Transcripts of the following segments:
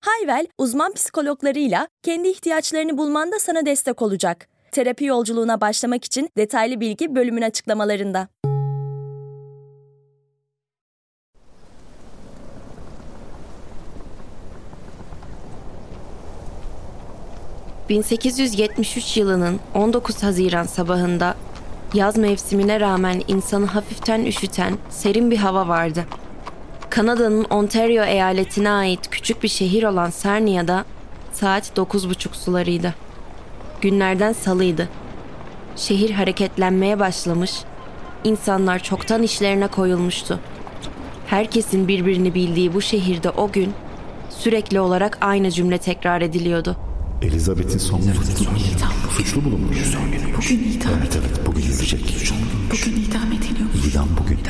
Hayvel, uzman psikologlarıyla kendi ihtiyaçlarını bulmanda sana destek olacak. Terapi yolculuğuna başlamak için detaylı bilgi bölümün açıklamalarında. ...1873 yılının 19 Haziran sabahında... ...yaz mevsimine rağmen insanı hafiften üşüten serin bir hava vardı. Kanada'nın Ontario eyaletine ait küçük bir şehir olan Sarnia'da saat 9.30 sularıydı. Günlerden salıydı. Şehir hareketlenmeye başlamış, insanlar çoktan işlerine koyulmuştu. Herkesin birbirini bildiği bu şehirde o gün sürekli olarak aynı cümle tekrar ediliyordu. Elizabeth'in son günü. Suçlu bulunmuş. Son günü. Bugün idam Evet evet bugün yüzecek. Bugün.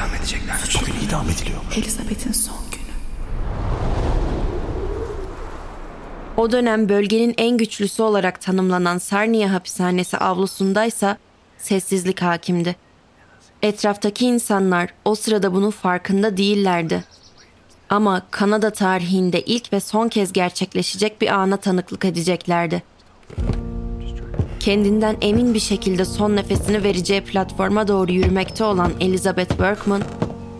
İdam edecekler. Bugün idam ediliyor. Elizabeth'in son günü. O dönem bölgenin en güçlüsü olarak tanımlanan Sarnia hapishanesi avlusundaysa sessizlik hakimdi. Etraftaki insanlar o sırada bunun farkında değillerdi. Ama Kanada tarihinde ilk ve son kez gerçekleşecek bir ana tanıklık edeceklerdi. Kendinden emin bir şekilde son nefesini vereceği platforma doğru yürümekte olan Elizabeth Berkman,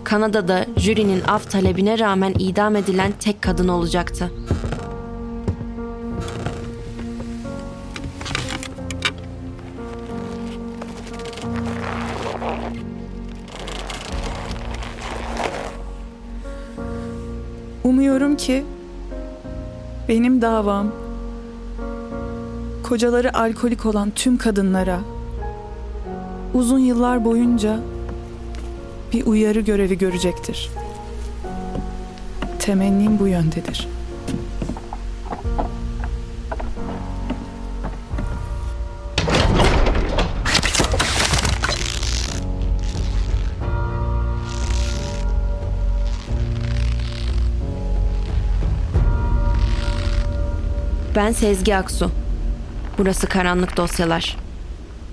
Kanada'da jürinin af talebine rağmen idam edilen tek kadın olacaktı. Umuyorum ki benim davam kocaları alkolik olan tüm kadınlara uzun yıllar boyunca bir uyarı görevi görecektir. Temennim bu yöndedir. Ben Sezgi Aksu. Burası Karanlık Dosyalar.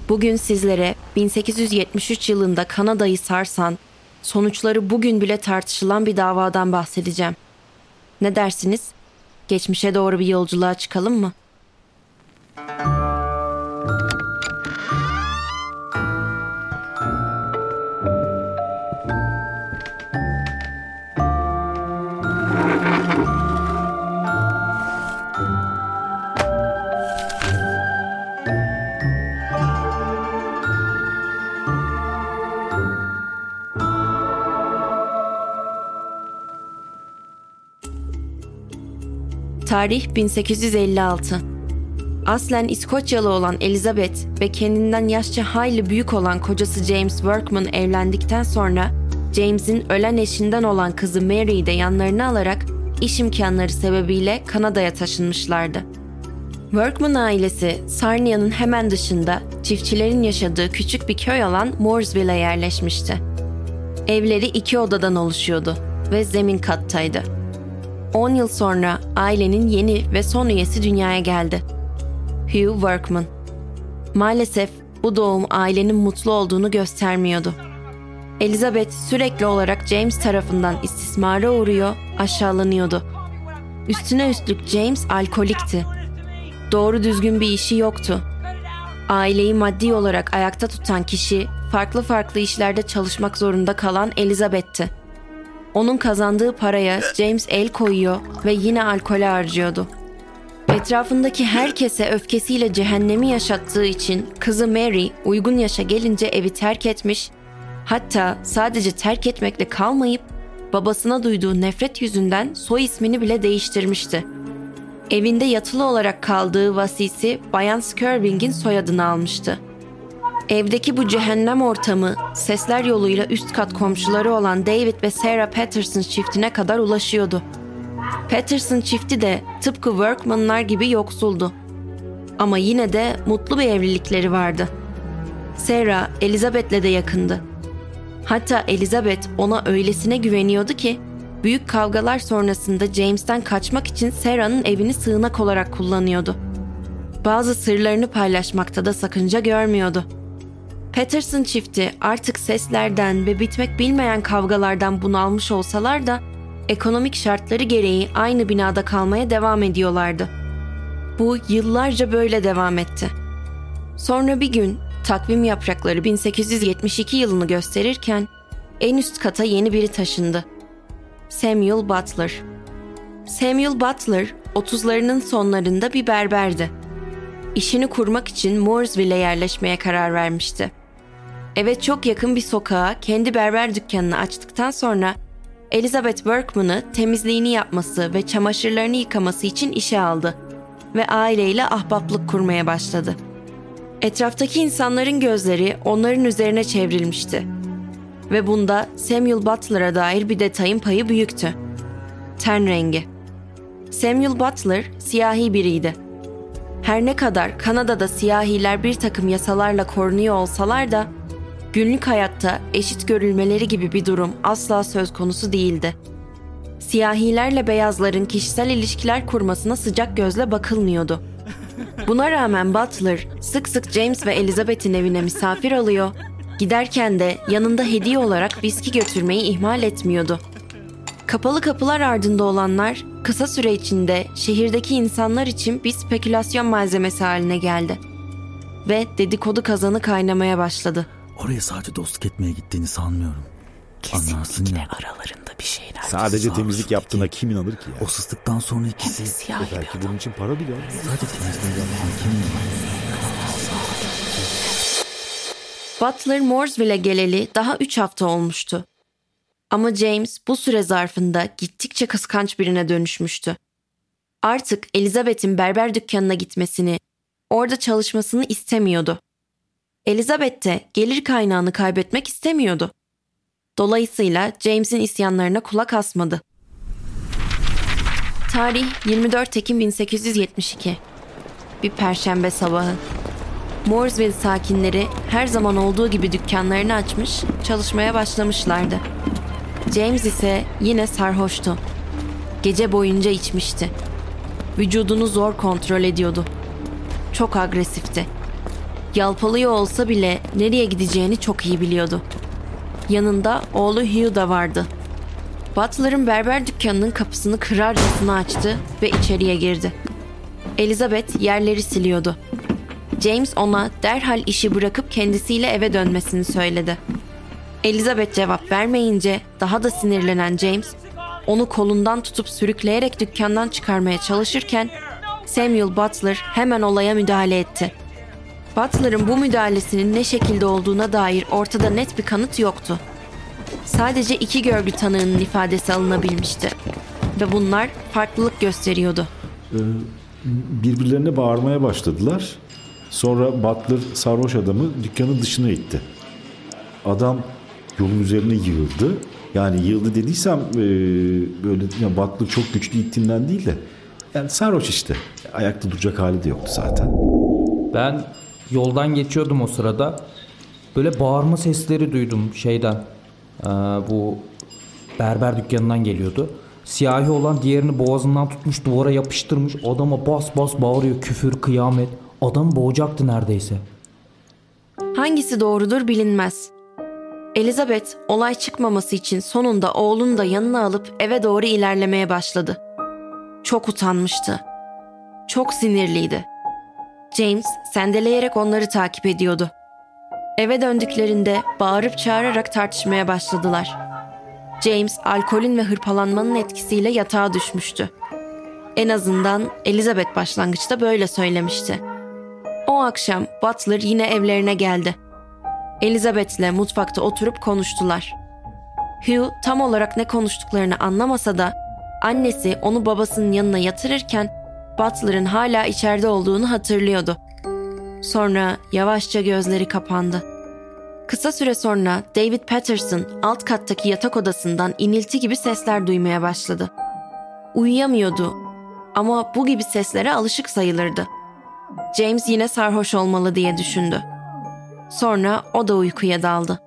Bugün sizlere 1873 yılında Kanada'yı sarsan, sonuçları bugün bile tartışılan bir davadan bahsedeceğim. Ne dersiniz? Geçmişe doğru bir yolculuğa çıkalım mı? Tarih 1856. Aslen İskoçyalı olan Elizabeth ve kendinden yaşça hayli büyük olan kocası James Workman evlendikten sonra James'in ölen eşinden olan kızı Mary'i de yanlarına alarak iş imkanları sebebiyle Kanada'ya taşınmışlardı. Workman ailesi Sarnia'nın hemen dışında çiftçilerin yaşadığı küçük bir köy olan Mooresville'e yerleşmişti. Evleri iki odadan oluşuyordu ve zemin kattaydı. 10 yıl sonra ailenin yeni ve son üyesi dünyaya geldi. Hugh Workman. Maalesef bu doğum ailenin mutlu olduğunu göstermiyordu. Elizabeth sürekli olarak James tarafından istismara uğruyor, aşağılanıyordu. Üstüne üstlük James alkolikti. Doğru düzgün bir işi yoktu. Aileyi maddi olarak ayakta tutan kişi farklı farklı işlerde çalışmak zorunda kalan Elizabeth'ti. Onun kazandığı paraya James el koyuyor ve yine alkole harcıyordu. Etrafındaki herkese öfkesiyle cehennemi yaşattığı için kızı Mary uygun yaşa gelince evi terk etmiş, hatta sadece terk etmekle kalmayıp babasına duyduğu nefret yüzünden soy ismini bile değiştirmişti. Evinde yatılı olarak kaldığı vasisi Bayan Skirving'in soyadını almıştı. Evdeki bu cehennem ortamı sesler yoluyla üst kat komşuları olan David ve Sarah Patterson çiftine kadar ulaşıyordu. Patterson çifti de tıpkı Workman'lar gibi yoksuldu. Ama yine de mutlu bir evlilikleri vardı. Sarah, Elizabeth'le de yakındı. Hatta Elizabeth ona öylesine güveniyordu ki büyük kavgalar sonrasında James'ten kaçmak için Sarah'nın evini sığınak olarak kullanıyordu. Bazı sırlarını paylaşmakta da sakınca görmüyordu. Patterson çifti artık seslerden ve bitmek bilmeyen kavgalardan bunalmış olsalar da ekonomik şartları gereği aynı binada kalmaya devam ediyorlardı. Bu yıllarca böyle devam etti. Sonra bir gün takvim yaprakları 1872 yılını gösterirken en üst kata yeni biri taşındı. Samuel Butler. Samuel Butler 30'larının sonlarında bir berberdi. İşini kurmak için Mooresville'e yerleşmeye karar vermişti. Eve çok yakın bir sokağa kendi berber dükkanını açtıktan sonra Elizabeth Workman'ı temizliğini yapması ve çamaşırlarını yıkaması için işe aldı ve aileyle ahbaplık kurmaya başladı. Etraftaki insanların gözleri onların üzerine çevrilmişti. Ve bunda Samuel Butler'a dair bir detayın payı büyüktü. Ten rengi. Samuel Butler siyahi biriydi. Her ne kadar Kanada'da siyahiler bir takım yasalarla korunuyor olsalar da günlük hayatta eşit görülmeleri gibi bir durum asla söz konusu değildi. Siyahilerle beyazların kişisel ilişkiler kurmasına sıcak gözle bakılmıyordu. Buna rağmen Butler sık sık James ve Elizabeth'in evine misafir alıyor, giderken de yanında hediye olarak viski götürmeyi ihmal etmiyordu. Kapalı kapılar ardında olanlar kısa süre içinde şehirdeki insanlar için bir spekülasyon malzemesi haline geldi. Ve dedikodu kazanı kaynamaya başladı. Oraya sadece dostluk etmeye gittiğini sanmıyorum. Anlarsın ya. aralarında bir şeyler. Sadece temizlik yaptığına kim inanır ki ya? O sıstıktan sonra ikisi Siyah bir Belki bunun için para bile alıyor. sadece temizliği yapan kim inanır? Butler Mooresville'e geleli daha 3 hafta olmuştu. Ama James bu süre zarfında gittikçe kıskanç birine dönüşmüştü. Artık Elizabeth'in berber dükkanına gitmesini, orada çalışmasını istemiyordu. Elizabeth de gelir kaynağını kaybetmek istemiyordu. Dolayısıyla James'in isyanlarına kulak asmadı. Tarih 24 Ekim 1872. Bir perşembe sabahı. Mooresville sakinleri her zaman olduğu gibi dükkanlarını açmış, çalışmaya başlamışlardı. James ise yine sarhoştu. Gece boyunca içmişti. Vücudunu zor kontrol ediyordu. Çok agresifti. Yalpalıyor olsa bile nereye gideceğini çok iyi biliyordu. Yanında oğlu Hugh da vardı. Butler'ın berber dükkanının kapısını kırarcasına açtı ve içeriye girdi. Elizabeth yerleri siliyordu. James ona derhal işi bırakıp kendisiyle eve dönmesini söyledi. Elizabeth cevap vermeyince daha da sinirlenen James onu kolundan tutup sürükleyerek dükkandan çıkarmaya çalışırken Samuel Butler hemen olaya müdahale etti. Butler'ın bu müdahalesinin ne şekilde olduğuna dair ortada net bir kanıt yoktu. Sadece iki görgü tanığının ifadesi alınabilmişti ve bunlar farklılık gösteriyordu. Birbirlerine bağırmaya başladılar. Sonra Butler sarhoş adamı dükkanın dışına itti. Adam yolun üzerine yığıldı. Yani yığıldı dediysem e, böyle ya Butler çok güçlü ittiğinden değil de yani sarhoş işte. Ayakta duracak hali de yoktu zaten. Ben yoldan geçiyordum o sırada. Böyle bağırma sesleri duydum şeyden. Ee, bu berber dükkanından geliyordu. Siyahi olan diğerini boğazından tutmuş duvara yapıştırmış. Adama bas bas bağırıyor küfür kıyamet. Adam boğacaktı neredeyse. Hangisi doğrudur bilinmez. Elizabeth olay çıkmaması için sonunda oğlunu da yanına alıp eve doğru ilerlemeye başladı. Çok utanmıştı. Çok sinirliydi. James sendeleyerek onları takip ediyordu. Eve döndüklerinde bağırıp çağırarak tartışmaya başladılar. James alkolün ve hırpalanmanın etkisiyle yatağa düşmüştü. En azından Elizabeth başlangıçta böyle söylemişti. O akşam Butler yine evlerine geldi. Elizabeth'le mutfakta oturup konuştular. Hugh tam olarak ne konuştuklarını anlamasa da annesi onu babasının yanına yatırırken Butler'ın hala içeride olduğunu hatırlıyordu. Sonra yavaşça gözleri kapandı. Kısa süre sonra David Patterson alt kattaki yatak odasından inilti gibi sesler duymaya başladı. Uyuyamıyordu ama bu gibi seslere alışık sayılırdı. James yine sarhoş olmalı diye düşündü. Sonra o da uykuya daldı.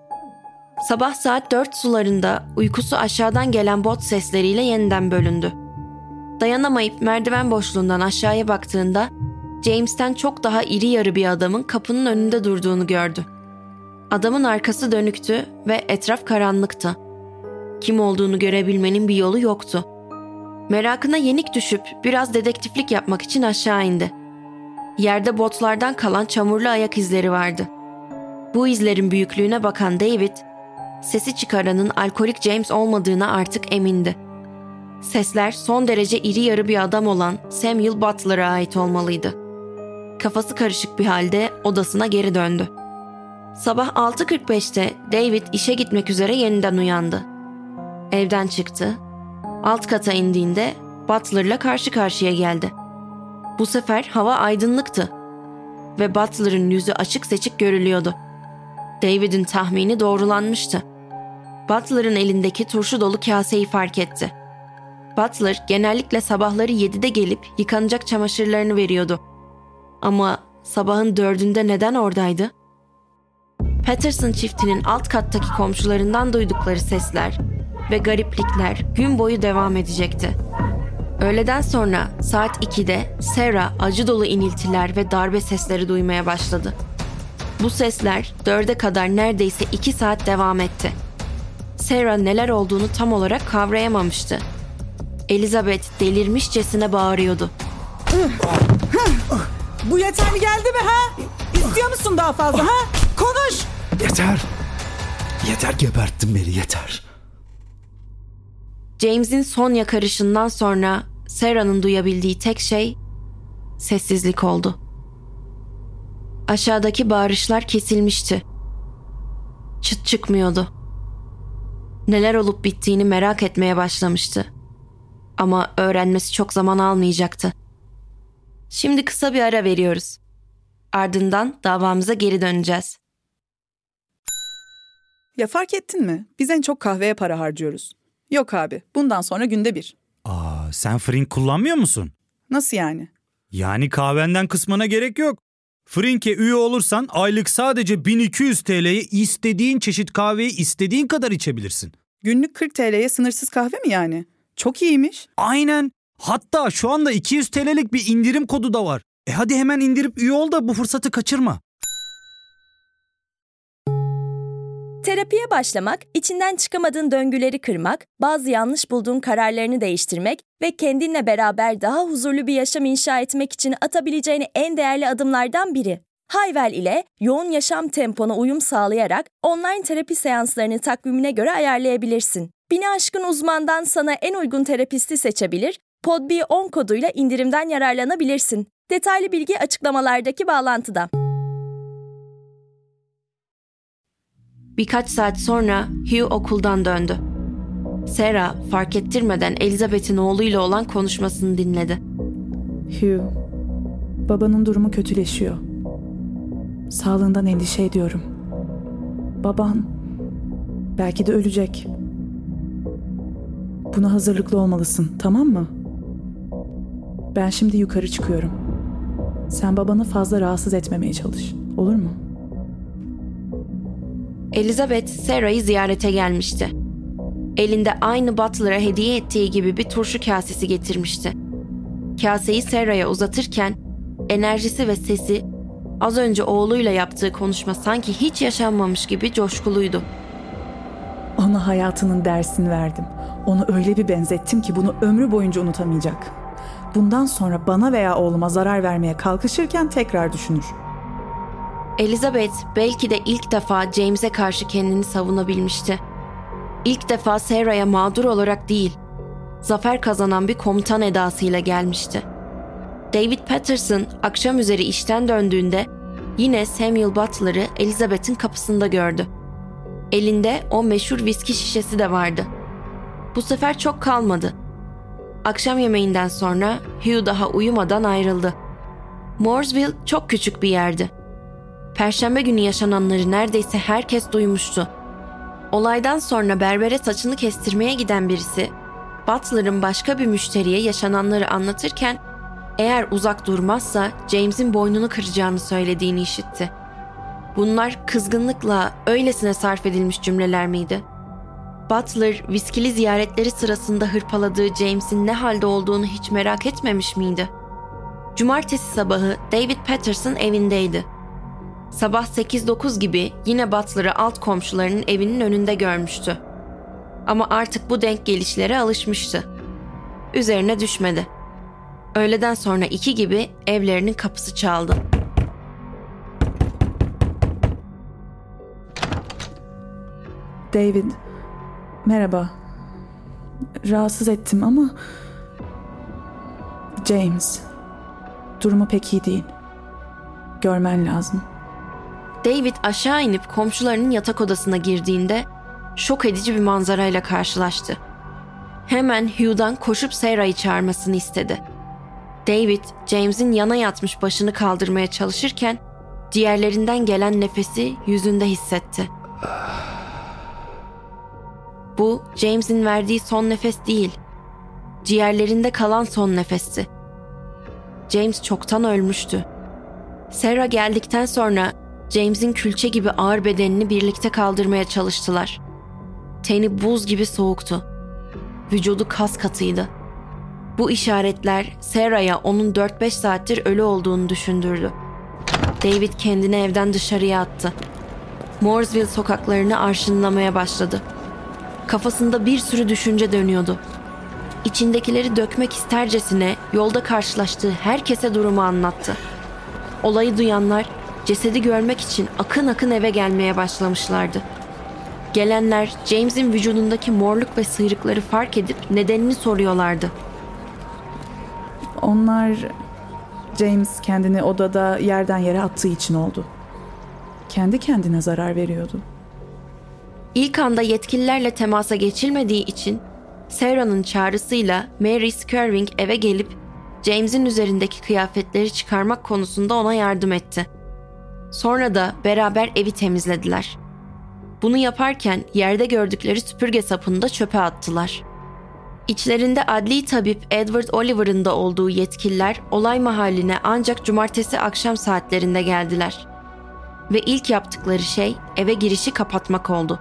Sabah saat 4 sularında uykusu aşağıdan gelen bot sesleriyle yeniden bölündü. Dayanamayıp merdiven boşluğundan aşağıya baktığında James'ten çok daha iri yarı bir adamın kapının önünde durduğunu gördü. Adamın arkası dönüktü ve etraf karanlıktı. Kim olduğunu görebilmenin bir yolu yoktu. Merakına yenik düşüp biraz dedektiflik yapmak için aşağı indi. Yerde botlardan kalan çamurlu ayak izleri vardı. Bu izlerin büyüklüğüne bakan David, sesi çıkaranın alkolik James olmadığına artık emindi. Sesler son derece iri yarı bir adam olan Samuel Butler'a ait olmalıydı. Kafası karışık bir halde odasına geri döndü. Sabah 6.45'te David işe gitmek üzere yeniden uyandı. Evden çıktı. Alt kata indiğinde Butler'la karşı karşıya geldi. Bu sefer hava aydınlıktı ve Butler'ın yüzü açık seçik görülüyordu. David'in tahmini doğrulanmıştı. Butler'ın elindeki turşu dolu kaseyi fark etti. Butler genellikle sabahları 7'de gelip yıkanacak çamaşırlarını veriyordu. Ama sabahın dördünde neden oradaydı? Patterson çiftinin alt kattaki komşularından duydukları sesler ve gariplikler gün boyu devam edecekti. Öğleden sonra saat 2'de Sarah acı dolu iniltiler ve darbe sesleri duymaya başladı. Bu sesler dörde kadar neredeyse iki saat devam etti. Sarah neler olduğunu tam olarak kavrayamamıştı. Elizabeth delirmişçesine bağırıyordu. Bu yeterli geldi mi ha? İstiyor musun daha fazla ha? Konuş! Yeter. Yeter geberttin beni yeter. James'in son yakarışından sonra Sarah'nın duyabildiği tek şey sessizlik oldu. Aşağıdaki bağırışlar kesilmişti. Çıt çıkmıyordu. Neler olup bittiğini merak etmeye başlamıştı. Ama öğrenmesi çok zaman almayacaktı. Şimdi kısa bir ara veriyoruz. Ardından davamıza geri döneceğiz. Ya fark ettin mi? Biz en çok kahveye para harcıyoruz. Yok abi, bundan sonra günde bir. Aa, sen Frink kullanmıyor musun? Nasıl yani? Yani kahvenden kısmına gerek yok. Frink'e üye olursan aylık sadece 1200 TL'ye istediğin çeşit kahveyi istediğin kadar içebilirsin. Günlük 40 TL'ye sınırsız kahve mi yani? Çok iyiymiş. Aynen. Hatta şu anda 200 TL'lik bir indirim kodu da var. E hadi hemen indirip üye ol da bu fırsatı kaçırma. Terapiye başlamak, içinden çıkamadığın döngüleri kırmak, bazı yanlış bulduğun kararlarını değiştirmek ve kendinle beraber daha huzurlu bir yaşam inşa etmek için atabileceğin en değerli adımlardan biri. Hayvel ile yoğun yaşam tempona uyum sağlayarak online terapi seanslarını takvimine göre ayarlayabilirsin. Bini aşkın uzmandan sana en uygun terapisti seçebilir, PodB10 koduyla indirimden yararlanabilirsin. Detaylı bilgi açıklamalardaki bağlantıda. Birkaç saat sonra Hugh okuldan döndü. Sarah fark ettirmeden Elizabeth'in oğluyla olan konuşmasını dinledi. Hugh, babanın durumu kötüleşiyor. Sağlığından endişe ediyorum. Baban belki de ölecek. Buna hazırlıklı olmalısın, tamam mı? Ben şimdi yukarı çıkıyorum. Sen babanı fazla rahatsız etmemeye çalış. Olur mu? Elizabeth Sarah'ı ziyarete gelmişti. Elinde aynı Butler'a hediye ettiği gibi bir turşu kasesi getirmişti. Kaseyi Sarah'a uzatırken enerjisi ve sesi az önce oğluyla yaptığı konuşma sanki hiç yaşanmamış gibi coşkuluydu. Ona hayatının dersini verdim. Onu öyle bir benzettim ki bunu ömrü boyunca unutamayacak. Bundan sonra bana veya oğluma zarar vermeye kalkışırken tekrar düşünür. Elizabeth belki de ilk defa James'e karşı kendini savunabilmişti. İlk defa Sarah'ya mağdur olarak değil, zafer kazanan bir komutan edasıyla gelmişti. David Patterson akşam üzeri işten döndüğünde yine Samuel Butler'ı Elizabeth'in kapısında gördü. Elinde o meşhur viski şişesi de vardı. Bu sefer çok kalmadı. Akşam yemeğinden sonra Hugh daha uyumadan ayrıldı. Mooresville çok küçük bir yerdi. Perşembe günü yaşananları neredeyse herkes duymuştu. Olaydan sonra berbere saçını kestirmeye giden birisi, Butler'ın başka bir müşteriye yaşananları anlatırken eğer uzak durmazsa James'in boynunu kıracağını söylediğini işitti. Bunlar kızgınlıkla öylesine sarf edilmiş cümleler miydi? Butler, viskili ziyaretleri sırasında hırpaladığı James'in ne halde olduğunu hiç merak etmemiş miydi? Cumartesi sabahı David Patterson evindeydi. Sabah 8-9 gibi yine Butler'ı alt komşularının evinin önünde görmüştü. Ama artık bu denk gelişlere alışmıştı. Üzerine düşmedi. Öğleden sonra iki gibi evlerinin kapısı çaldı. David, merhaba. Rahatsız ettim ama... James, durumu pek iyi değil. Görmen lazım. David aşağı inip komşularının yatak odasına girdiğinde şok edici bir manzarayla karşılaştı. Hemen Hugh'dan koşup Sarah'yı çağırmasını istedi. David, James'in yana yatmış başını kaldırmaya çalışırken ciğerlerinden gelen nefesi yüzünde hissetti. Bu James'in verdiği son nefes değil. Ciğerlerinde kalan son nefesti. James çoktan ölmüştü. Sarah geldikten sonra James'in külçe gibi ağır bedenini birlikte kaldırmaya çalıştılar. Teni buz gibi soğuktu. Vücudu kas katıydı. Bu işaretler Sarah'ya onun 4-5 saattir ölü olduğunu düşündürdü. David kendini evden dışarıya attı. Mooresville sokaklarını arşınlamaya başladı. Kafasında bir sürü düşünce dönüyordu. İçindekileri dökmek istercesine yolda karşılaştığı herkese durumu anlattı. Olayı duyanlar cesedi görmek için akın akın eve gelmeye başlamışlardı. Gelenler James'in vücudundaki morluk ve sıyrıkları fark edip nedenini soruyorlardı. Onlar James kendini odada yerden yere attığı için oldu. Kendi kendine zarar veriyordu. İlk anda yetkililerle temasa geçilmediği için Sarah'nın çağrısıyla Mary Skirving eve gelip James'in üzerindeki kıyafetleri çıkarmak konusunda ona yardım etti. Sonra da beraber evi temizlediler. Bunu yaparken yerde gördükleri süpürge sapını da çöpe attılar. İçlerinde adli tabip Edward Oliver'ın da olduğu yetkililer olay mahalline ancak cumartesi akşam saatlerinde geldiler. Ve ilk yaptıkları şey eve girişi kapatmak oldu.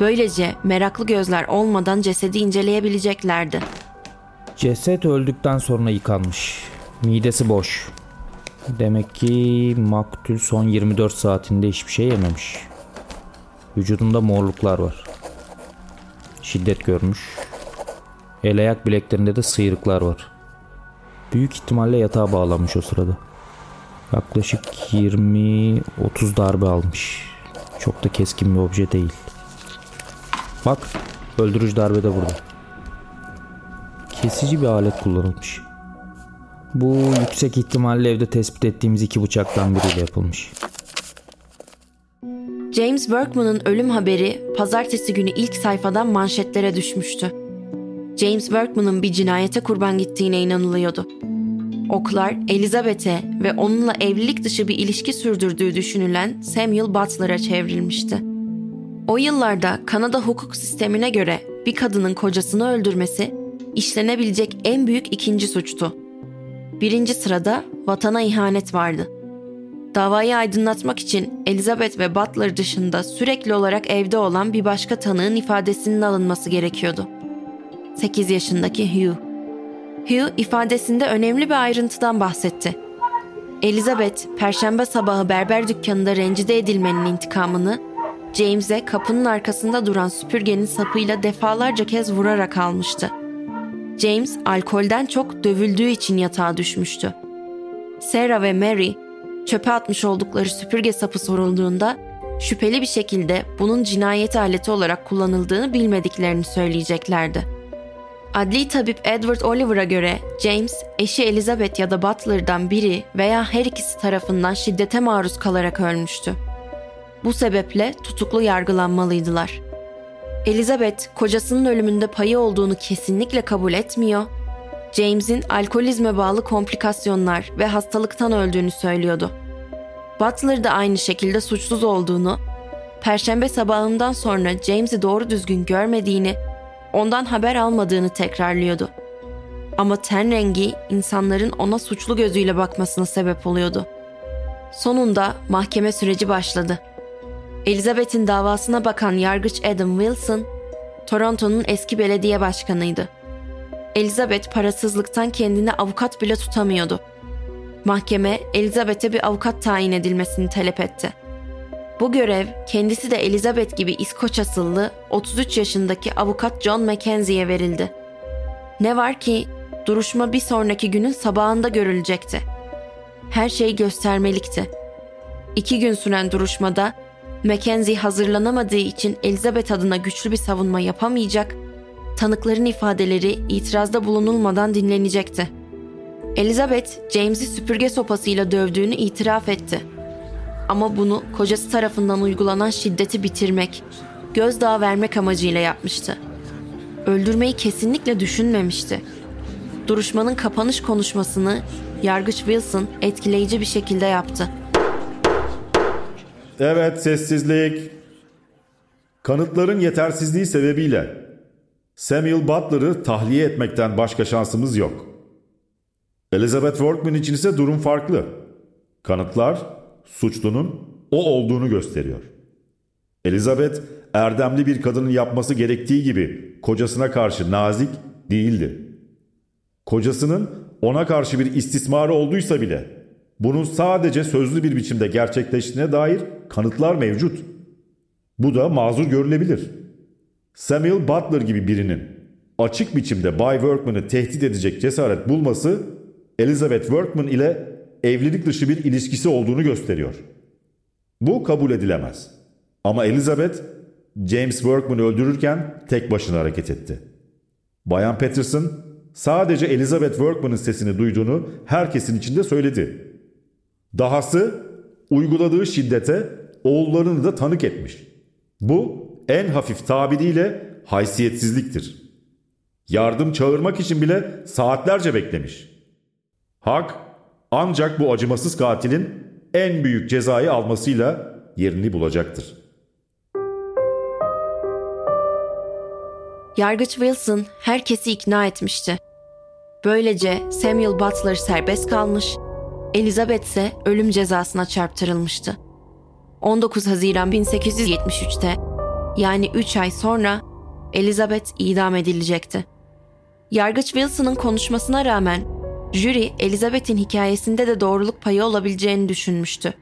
Böylece meraklı gözler olmadan cesedi inceleyebileceklerdi. Ceset öldükten sonra yıkanmış. Midesi boş. Demek ki maktul son 24 saatinde hiçbir şey yememiş. Vücudunda morluklar var. Şiddet görmüş. El ayak bileklerinde de sıyrıklar var. Büyük ihtimalle yatağa bağlanmış o sırada. Yaklaşık 20-30 darbe almış. Çok da keskin bir obje değil. Bak öldürücü darbe de burada. Kesici bir alet kullanılmış. Bu yüksek ihtimalle evde tespit ettiğimiz iki bıçaktan biriyle yapılmış. James Workman'ın ölüm haberi pazartesi günü ilk sayfadan manşetlere düşmüştü. James Workman'ın bir cinayete kurban gittiğine inanılıyordu. Oklar Elizabeth'e ve onunla evlilik dışı bir ilişki sürdürdüğü düşünülen Samuel Butler'a çevrilmişti. O yıllarda Kanada hukuk sistemine göre bir kadının kocasını öldürmesi işlenebilecek en büyük ikinci suçtu. Birinci sırada vatana ihanet vardı. Davayı aydınlatmak için Elizabeth ve Butler dışında sürekli olarak evde olan bir başka tanığın ifadesinin alınması gerekiyordu. 8 yaşındaki Hugh. Hugh ifadesinde önemli bir ayrıntıdan bahsetti. Elizabeth, perşembe sabahı berber dükkanında rencide edilmenin intikamını James'e kapının arkasında duran süpürgenin sapıyla defalarca kez vurarak almıştı. James alkolden çok dövüldüğü için yatağa düşmüştü. Sarah ve Mary çöpe atmış oldukları süpürge sapı sorulduğunda şüpheli bir şekilde bunun cinayet aleti olarak kullanıldığını bilmediklerini söyleyeceklerdi. Adli tabip Edward Oliver'a göre James, eşi Elizabeth ya da Butler'dan biri veya her ikisi tarafından şiddete maruz kalarak ölmüştü. Bu sebeple tutuklu yargılanmalıydılar. Elizabeth kocasının ölümünde payı olduğunu kesinlikle kabul etmiyor. James'in alkolizme bağlı komplikasyonlar ve hastalıktan öldüğünü söylüyordu. Butler da aynı şekilde suçsuz olduğunu, perşembe sabahından sonra James'i doğru düzgün görmediğini, ondan haber almadığını tekrarlıyordu. Ama ten rengi insanların ona suçlu gözüyle bakmasına sebep oluyordu. Sonunda mahkeme süreci başladı. Elizabeth'in davasına bakan yargıç Adam Wilson, Toronto'nun eski belediye başkanıydı. Elizabeth parasızlıktan kendine avukat bile tutamıyordu. Mahkeme Elizabeth'e bir avukat tayin edilmesini talep etti. Bu görev kendisi de Elizabeth gibi İskoç asıllı 33 yaşındaki avukat John Mackenzie'ye verildi. Ne var ki duruşma bir sonraki günün sabahında görülecekti. Her şey göstermelikti. İki gün süren duruşmada Mackenzie hazırlanamadığı için Elizabeth adına güçlü bir savunma yapamayacak, tanıkların ifadeleri itirazda bulunulmadan dinlenecekti. Elizabeth, James'i süpürge sopasıyla dövdüğünü itiraf etti. Ama bunu kocası tarafından uygulanan şiddeti bitirmek, gözdağı vermek amacıyla yapmıştı. Öldürmeyi kesinlikle düşünmemişti. Duruşmanın kapanış konuşmasını Yargıç Wilson etkileyici bir şekilde yaptı. Evet sessizlik. Kanıtların yetersizliği sebebiyle Samuel Butler'ı tahliye etmekten başka şansımız yok. Elizabeth Workman için ise durum farklı. Kanıtlar suçlunun o olduğunu gösteriyor. Elizabeth erdemli bir kadının yapması gerektiği gibi kocasına karşı nazik değildi. Kocasının ona karşı bir istismarı olduysa bile bunun sadece sözlü bir biçimde gerçekleştiğine dair kanıtlar mevcut. Bu da mazur görülebilir. Samuel Butler gibi birinin açık biçimde Bay Workman'ı tehdit edecek cesaret bulması Elizabeth Workman ile evlilik dışı bir ilişkisi olduğunu gösteriyor. Bu kabul edilemez. Ama Elizabeth James Workman'ı öldürürken tek başına hareket etti. Bayan Patterson sadece Elizabeth Workman'ın sesini duyduğunu herkesin içinde söyledi. Dahası uyguladığı şiddete oğullarını da tanık etmiş. Bu en hafif tabiriyle haysiyetsizliktir. Yardım çağırmak için bile saatlerce beklemiş. Hak ancak bu acımasız katilin en büyük cezayı almasıyla yerini bulacaktır. Yargıç Wilson herkesi ikna etmişti. Böylece Samuel Butler serbest kalmış, Elizabeth ise ölüm cezasına çarptırılmıştı. 19 Haziran 1873'te yani 3 ay sonra Elizabeth idam edilecekti. Yargıç Wilson'ın konuşmasına rağmen jüri Elizabeth'in hikayesinde de doğruluk payı olabileceğini düşünmüştü.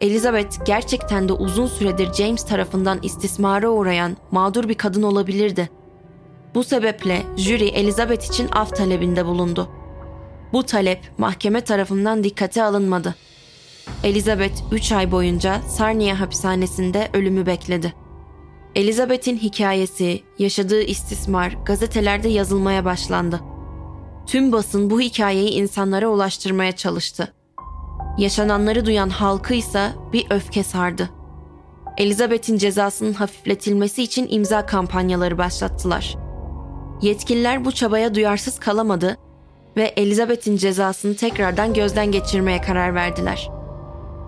Elizabeth gerçekten de uzun süredir James tarafından istismara uğrayan mağdur bir kadın olabilirdi. Bu sebeple jüri Elizabeth için af talebinde bulundu. Bu talep mahkeme tarafından dikkate alınmadı. Elizabeth 3 ay boyunca Sarnia hapishanesinde ölümü bekledi. Elizabeth'in hikayesi, yaşadığı istismar gazetelerde yazılmaya başlandı. Tüm basın bu hikayeyi insanlara ulaştırmaya çalıştı. Yaşananları duyan halkı ise bir öfke sardı. Elizabeth'in cezasının hafifletilmesi için imza kampanyaları başlattılar. Yetkililer bu çabaya duyarsız kalamadı ve Elizabeth'in cezasını tekrardan gözden geçirmeye karar verdiler.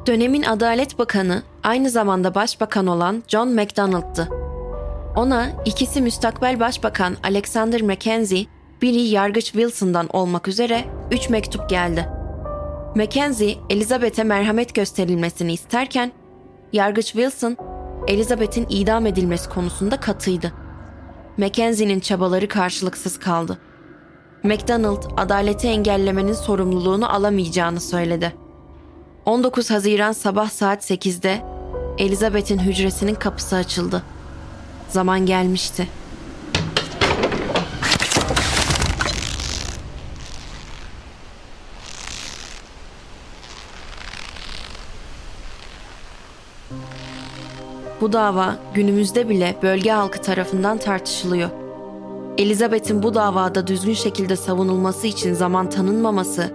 Dönemin Adalet Bakanı aynı zamanda başbakan olan John MacDonald'tı. Ona ikisi müstakbel başbakan Alexander Mackenzie, biri yargıç Wilson'dan olmak üzere üç mektup geldi. Mackenzie, Elizabeth'e merhamet gösterilmesini isterken, yargıç Wilson, Elizabeth'in idam edilmesi konusunda katıydı. Mackenzie'nin çabaları karşılıksız kaldı. MacDonald adaleti engellemenin sorumluluğunu alamayacağını söyledi. 19 Haziran sabah saat 8'de Elizabeth'in hücresinin kapısı açıldı. Zaman gelmişti. Bu dava günümüzde bile bölge halkı tarafından tartışılıyor. Elizabeth'in bu davada düzgün şekilde savunulması için zaman tanınmaması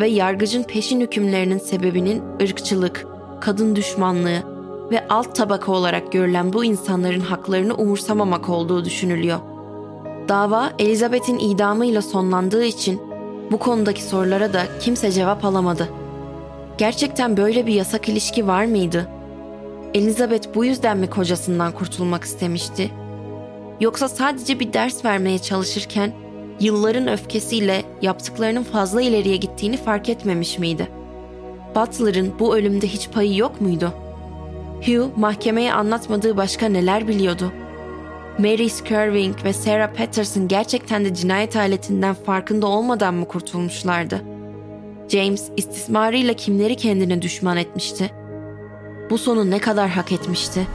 ve yargıcın peşin hükümlerinin sebebinin ırkçılık, kadın düşmanlığı ve alt tabaka olarak görülen bu insanların haklarını umursamamak olduğu düşünülüyor. Dava Elizabeth'in idamıyla sonlandığı için bu konudaki sorulara da kimse cevap alamadı. Gerçekten böyle bir yasak ilişki var mıydı? Elizabeth bu yüzden mi kocasından kurtulmak istemişti? Yoksa sadece bir ders vermeye çalışırken yılların öfkesiyle yaptıklarının fazla ileriye gittiğini fark etmemiş miydi? Butler'ın bu ölümde hiç payı yok muydu? Hugh mahkemeye anlatmadığı başka neler biliyordu? Mary Skirving ve Sarah Patterson gerçekten de cinayet aletinden farkında olmadan mı kurtulmuşlardı? James istismarıyla kimleri kendine düşman etmişti? Bu sonu ne kadar hak etmişti?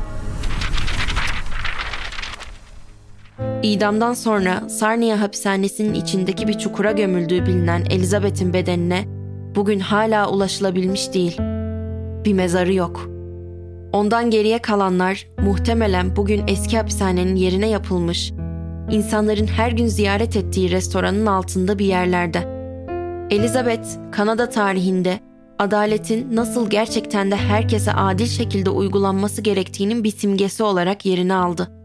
İdamdan sonra Sarnia hapishanesinin içindeki bir çukura gömüldüğü bilinen Elizabeth'in bedenine bugün hala ulaşılabilmiş değil. Bir mezarı yok. Ondan geriye kalanlar muhtemelen bugün eski hapishanenin yerine yapılmış, insanların her gün ziyaret ettiği restoranın altında bir yerlerde. Elizabeth, Kanada tarihinde adaletin nasıl gerçekten de herkese adil şekilde uygulanması gerektiğinin bir simgesi olarak yerini aldı.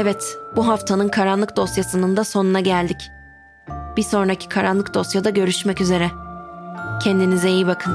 Evet, bu haftanın karanlık dosyasının da sonuna geldik. Bir sonraki karanlık dosyada görüşmek üzere. Kendinize iyi bakın.